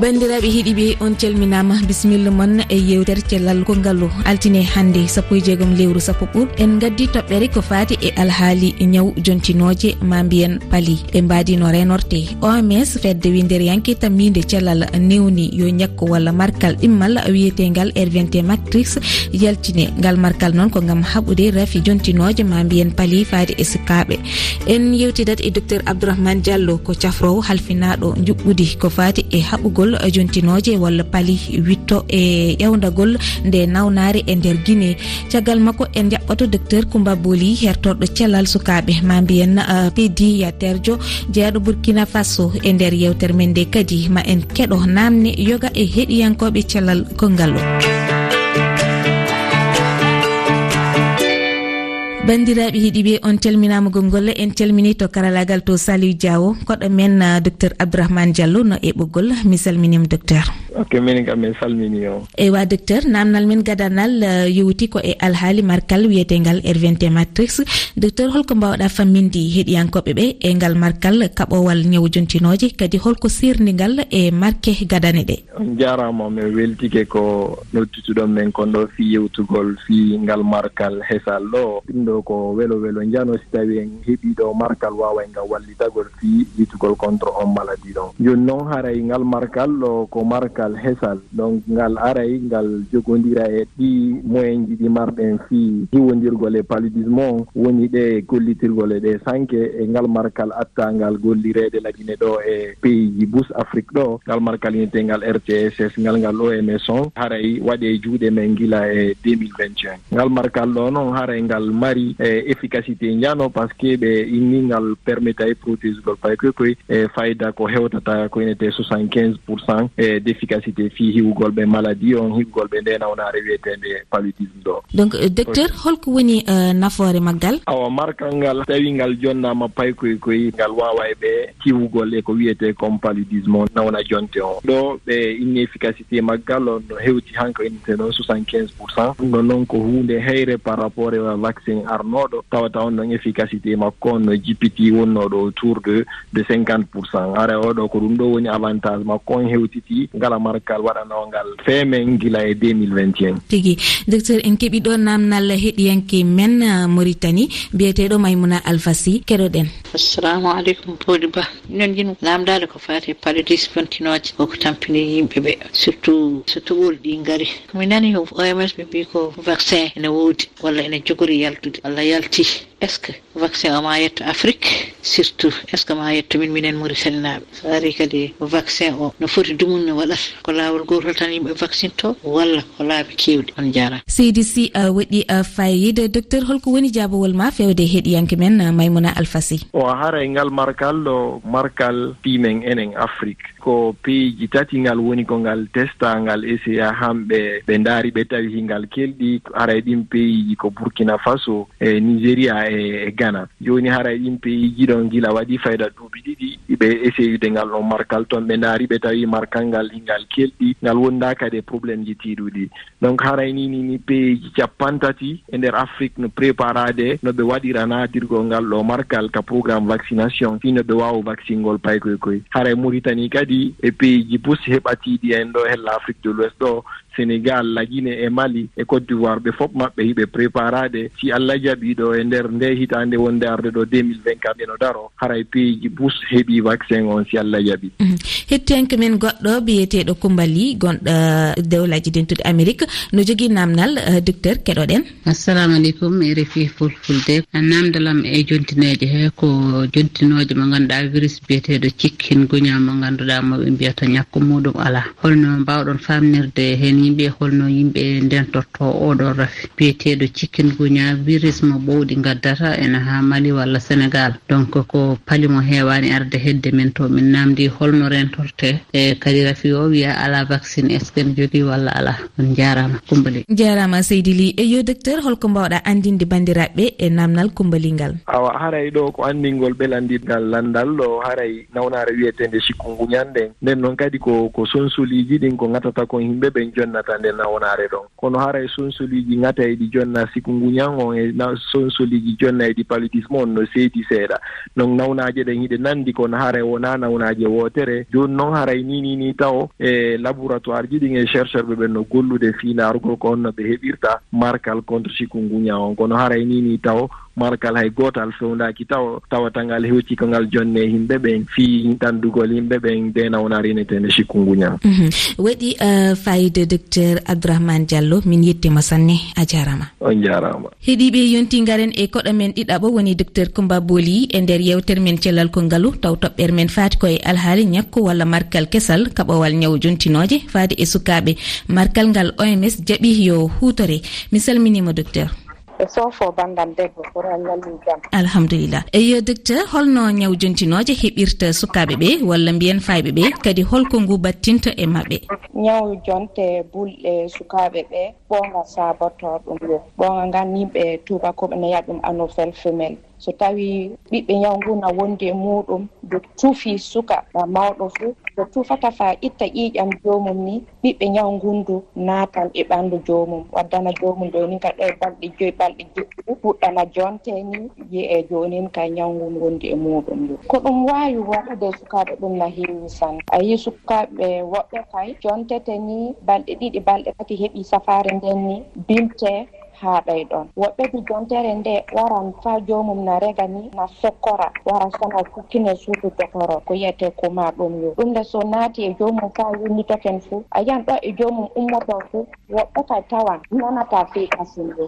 bandiraɓe heeɗiɓe on calminama bisimilla moon e yewtere cellal kongallu altine hannde sappo e jeegom lewru sappo e ɓuur en gaddi toɓɓere ko fati e alhaali ñaw jontinoje ma mbiyen paali ɓe mbadino renorte. Oms fedde winder yanke tammide cellal newni yo ñakko walla markal ɗimmal wiyetegal r20 matrix. Yaltine ngal markal noon ko gam haɓude rafi jontinoje ma mbiyen paali fati e sukaɓe en yewtidat e docteur abdourahmane diallo ko cafrowo halfinaɗo juɓɓudi ko fati e haɓugol ƴewdagol eh, jontinoje walla paali witto e ƴewdagol nde nawnare e nder guine caggal makko en jaɓɓato docteur coumba boly hertorɗo cellal sukaɓe ma mbiyen eh, pedi ya jeeyaɗo bourkina faso e nder yewtere men nde kadi ma en keɗo namne yoga e heɗiyankoɓe cellal kongal o. bandiraɓe heeɗiɓe on calminama gongol en calmini to karalagal to saliou diawo koɗo men ah, docteur abdourahmane diallo no e ɓoggol mi salminima docteur. ok min kam min salmini o eywa docteur namdal men gadanal eh, yowti ko e alhaali markal wiyetengal r20 matrix. Docteur holko mbawɗa famminde heɗiyankoɓe ɓe e ngal markal kaɓowal ñaw jontinoje kadi holko sirdigal e marque gadane ɗe. On jarama mi weltike ko noddutuɗon men kon ɗo fi yewtugol fi ngal markal hesal ɗo. Ɗum ɗo ko welo welo jano si tawi en heɓiɗo markal wawa ngal wallitagol fi yitugol contre on maladie ɗon joni noon haray ngal markal ɗo ko markal ngal hesal. Donc ngal aray ngal jogodira e ɗi moyen ji ɗi marɗen fi hiwodirgol e paludisme o woni ɗe gollitirgol e ɗe sanke e ngal markal attangal gollirede ladine ɗo e pays ji bus afrique ɗo. Ngal markal yintengal rtss ngal ngal ɗo e haray waɗe e juuɗe men gila e 2021 ngal markal ɗo noon haray ngal mari e efficacité njano par ce que ɓe inningal permetta e protégegol pay koy koye e fayda ko hewtata ko inete 75 pour cent e défic efficacité fi hiwugol ɓe maladie on hiwugol ɓe nde nawnare wiyetende paludisme ɗo. Donc euh, docteur holko woni euh, nafoore maggal? Awa markal ngal tawi ngal jonnaama paykoye koy ngal wawa e ɓe hiwugol e ko wiyete comme paludisme o nawna jonte on. Ɗo ɓe inni efficacité maggal on no hewti hanko innite noon soixante quinze pour cent. Ɗum ɗon noon ko hunde heyre par rapport e vaccin arnoɗo tawata on ɗon efficacité makko on no jippiti wonnoɗo autour de de cinquante pour cent. Ara oɗo ko ɗum ɗo woni avantage makko on hewtiti ngala lamargal waɗanoo femen gila e 2021 tigi docteur en keeɓi ɗo namdal heɗiyanke men uh, maritani mbiyeteɗo maymouna alphasi keɗoɗen. Assalamu aleykum poli ba. Minen jin namdade ko fati paledis fontinoje koko tampini yimɓeɓe surtout so toɓoli ɗi gaari mi nani oms ɓe mbi ko vaccin ene woodi walla ene jogori yaltude walla yalti. est ce que vaccin oma yetto afrique? Surtout est ce que ma yetto min minen mauritanie naaɓe so ari kadi vaccin o no foti dumunne waɗata ko laawol gotol tan yimɓe vaccine to walla ko laabi kewɗi on jarama seydi si waɗi fayide docteur holko woni jaabowol ma fewde heeɗiyanke men maymouna alfasi o haray ngal markal ɗo markal pimen enen afrique. Ko peeji tati ngal woni ko ngal testa ngal essa hamɓe ɓe daari ɓe tawi hingal kelɗi. Haray ɗin peeyiji ko burkina faso e nigéria e gana jooni hara e ɗin peyiji ɗon gila waɗi fayda duuɓi ɗiɗi ɓe essayude ngal ɗon markal toon ɓe daari ɓe tawi markal ngal ngal kelɗi ngal wonda kadi e probléme ji tiiɗuɗi. Donc haray ni ni ni peeji capantati e nder afrique no préparade no ɓe waɗira natirgol ngal ɗo markal ka programme vaccination. Fi no ɓe ngol vaccinngol paykoye koye haray e mauritanie kadi e peeji bus heɓatiɗi en ɗo hella afrique de l'ouest ɗo sénégal laguine e mali e côte d'ivoire. Ɓe fof maɓɓe hiɓe préparade si allah jaɓii ɗo e nder nde hitande wonde arde ɗo 2024 ndeno daro haray peeji bus heeɓi vaccin on si allah jaɓi mhm. hetti hen komin goɗɗo biyeteɗo kumbali gonɗo uh, dewlaji dentude amérique. No jogui namdal uh, docteur keɗoɗen. Assalamu aleykum e refi fulfulde. Uh, Namdalam e jontineje he ko jontinoje mo ganduɗa virus biyeteɗo cikkin guña mo ganduɗa moɓe mbiyata ñakku muɗum ala holno mbawɗon famnirde hen yimɓe holno yimɓe ndentorto oɗon rafi. Biyeteɗo cikkin guña virus mo ɓowɗi ngadda heddata ene ha mali walla sénégal. Donc ko palimo hewani arde hedde men to min namdi holno rentorte. E kadi rafi o wiya ala vaccine est ce que ne jogui walla ala. On jarama. Kumbali. Jarama seydi ly e yo docteur holko mbawɗa andinde bandiraɓeɓe e namdal kumbali ngal awa haray ɗo ko andingol ɓelandingal landal. Ɗo haray nawnare wiyetende sikkungu ñanden nden noon kadi ko ko sonsoliji ɗin ko gatata kon yimɓe ɓen jonnata nde nawnare ɗon. Kono haray sonsoliji gata e ɗi jonna sikkungu ñan on e sonsoliji jonnayi ɗi paludisme on no seedi seeɗa. Donc nawnaaje ɗen hiɗe nanndi kono haray wonaa nawnaaje wootere. Jooni noon haray ni ni ni taw e laboratoire ji ɗin e chercheur ɓe ɓen no gollude finaarugo ko on no ɓe heɓirta. Markal contre chikungunya on. Kono haray ni ni taw markal hay gootal fewndaki taw tawata ngal hewti ko ngal jonne yimɓe ɓen fii tandugol yimɓe ɓen denawnarinetende sikku nguñal mhm. waɗi euh, fayide docteur abdourahmane diallo min yettima sanne a jarama. On jarama. Heeɗiɓe yonti garen e koɗo men ɗiɗaɓo woni docteur coumba boli e nder yewtere men cellal ko ngaalu taw toɓɓere men faati koye alhaali ñakku walla markal kesal kaɓowal ñaw jontinoje faade e sukaɓe. Markal ngal oms jaaɓi yo hutore mi salminima docteur. e sofo banndal debbo pour en ñalli jam. Alhamdulillah. Eyo docteur holno ñaw jontinoje heɓirta sukaɓe ɓe walla mbiyen fayɓe ɓe kadi holko ngu battinta e maɓɓe? Ñaw jonte bulɗe sukaɓe ɓe ɓonga saboto ɗum yo. Ɓonga ngan yimɓe tubakoɓe ne yiya ɗum anophel femelle so tawi ɓiɓɓe ñaw ngu na wondi e muɗum de tuufi suka na mawɗo fuu ko tufata fa itta ƴiiƴam jomum ni ɓiɓɓe ñaw ngundu natal e ɓanndu jomum. Waddana jomum ɗo ka ɗo e balɗe joyi e balɗe jeɗɗi fuɗɗana jonte ni yi e jonin ka nyawu ngun gondi e muɗum ɗo ko ɗum wawi waɗude sukaɓe ɗum na heewi san. A yi sukaɓe woɓɓe kay jontete ni balɗe ɗiɗi balɗe tati heeɓi safare nden ni bilte haa ɗay ɗon. Woɓɓe digontere nde waran fa jomum na rega ni na sokkora wara sana fukkine suudu dokoro ko yiyete kuma ɗum yo. Ɗum nde so naati e jomum fa winnitoken fuu a yiyan ɗo e jomum ummoto fuu woɓɓe kay tawan nanata fiiɗa sinde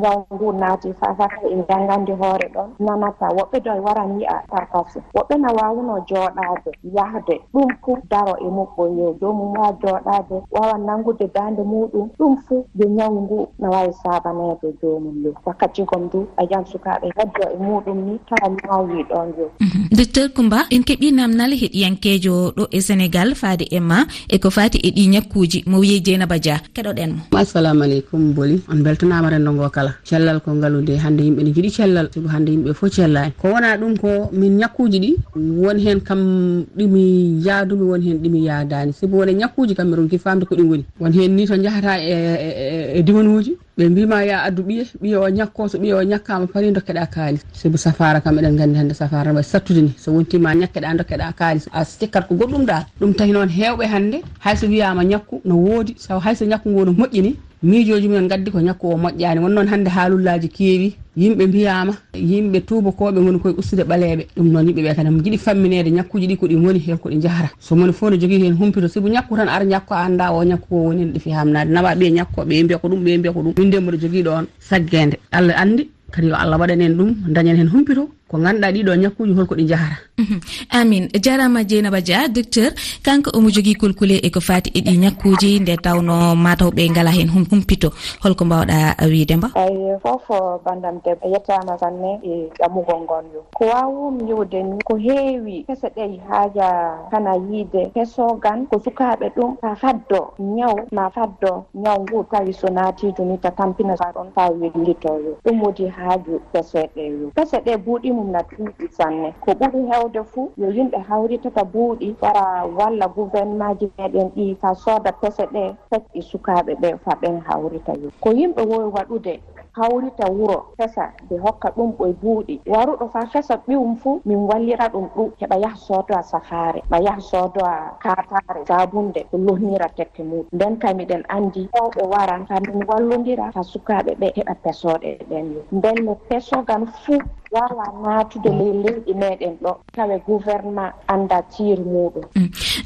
nyaw ndu naati fa faka e janngandi hoore ɗon nanata. Woɓɓe do e waran yi'a tarkasi woɓɓe na wawuno jooɗaade yahde ɗum fuu daro e muɓɓo yo. Jomum waa jooɗaade wawan nanngude daande muɗum ɗum fuu yo nyawu ngu na wawi saaba sakkaneɓe jomum le wakkati kon du a jam sukaɓe heddo e muɗum ni tawa mawi ɗon jo mhm. docteur coumba en keeɓi namdal heɗiyankejo ɗo e sénégal faade emma ma e ko fati e ɗi ñakkuji mo wiye dieynaba dia. Keɗoɗen mo. Assalamu aleykum boli. On beltanama rendo ngo kala. Cellal ko ngalude hande yimɓe ne jiiɗi cellal. Sigo hande yimɓe fo cellani. Ko wona ɗum ko min ñakkuji ɗi won hen kam ɗimi yaadumi won hen ɗimi yaadani. Sabu wona ñakkuji kam miɗon ki famde ko ɗi goni won hen ni to jahata e e, e, e diwanuji ɓe mbima ya addu ɓiye ɓiye o ñakko so ɓiye o ñakkama pari dokkeɗa kaalis sabu safara kam eɗen gandi hande safara waɗi sattude ni. So wontima ñakkeɗa dokkeɗa kaalis a cikkat ko goɗɗum ɗa ɗum tahi noon hewɓe hande hayso wiyama ñakku no woodi saw hayso ñakku ngo no moƴƴini miijoji mumen gaddi ko ñakku o moƴƴani. Won noon hannde haalullaji keewi yimɓe mbiyama yimɓe tubakoɓe goni koye ustude ɓaleɓe ɗum noon yimɓeɓe kadi jiɗi famminede ñakkuji ɗi koɗi goni hen koɗi jahata so moni fof ne jogui hen humpito sibu ñakku tan ara ñakku a anda o ñakku ko woni no ɗifi hamnade nawa ɓiye ñakkoɓe mbiya ko ɗum ɓe mbiya ko ɗum. Min ndemboɗo jogui ɗon saggede allah andi kadi yo allah waɗan en ɗum dañen hen humpito ko ganduɗa ɗiɗo ñakkuji holko ɗi jahata mhm. amin. Jarama dieynaba dia docteur kanko omo jogui kulkule eko fati e, e ɗi ñakkuji nde tawno matawɓe e gala hen humpito. Holko mbawɗa wiidemba ay foof bandam debbo yettama sanne e ƴamugol ngon yo. Ko wawum yiwde ni ko heewi kese ɗey haaja kana yiide hesogan ko sukaɓe ɗum ta faddo ñaw ma faddo ñaw ngu tawi so naatijo ni ta tampina sa ɗon taw wellitoyo ɗum wodi haaju keseɗe yo. Pese ɗe buuɗimo mum na ɗuuɗi sanne. Ko ɓuri hewde fuu yo yimɓe hawritata buuɗi wara walla gouvernement ji meɗen ɗi ka sooda pese ɗe fekɗi sukaaɓe ɓe fa ɓen hawrita yo. Ko yimɓe wowi waɗude hawrita wuro fesa ɓe hokka ɗum ɓoye buuɗi. Waruɗo fa fesa ɓiwum fuu min wallira ɗum ɗum heɓa yaha soodo a safaare ma yaha soodo a katare sabunde ko lohnira tekke muɗum nden kamiɗen andi hewɓe waran fa min wallodira fa sukaaɓe ɓe heɓa pesoɗe ɗen e yo. Nden no pesogan fuu wawa natude ley leyɗi meɗen ɗo tawe gouvernement anda tiiri muɗum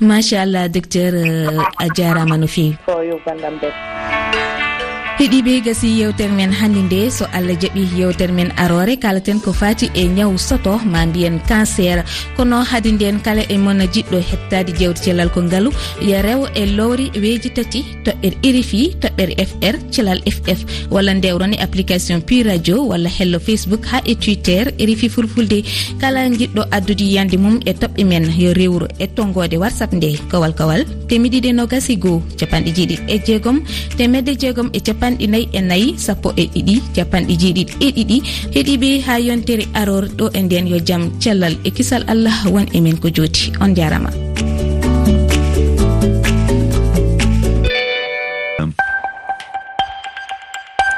machallah mm. docteur euh, a jarama no fewi o yo gandam ɓe heeɗiɓe gasi yewtere men hannde nde so allah jaaɓi yewtere men arore kalaten ko fati e ñaw soto ma mbiyen cancer. Kono haade nden kala e mon jiɗɗo hettade jewte cellal ko ngaalu yo rew e lowri weeji tati toɓɓere irifi toɓɓere fr celal ff walla ndewron e application pu radio walla hello facebook ha e twitter irifi fulfulde. Kala jiɗɗo addude yiyande mum e toɓɓe men yo rewro e tongode whatsapp nde kowal kowal. Temiɗiɗi nogas e goho capanɗe jeeɗiɗi e jeegom. Temedde jeegom e capan capanɗi nayyi e nayyi sappo e ɗiɗi capanɗe jeeɗiɗi e ɗiɗi. Heeɗiɓe ha yontere arorɗo e nden yo jaam cellal e kisal allah won emin ko jooti. On jarama.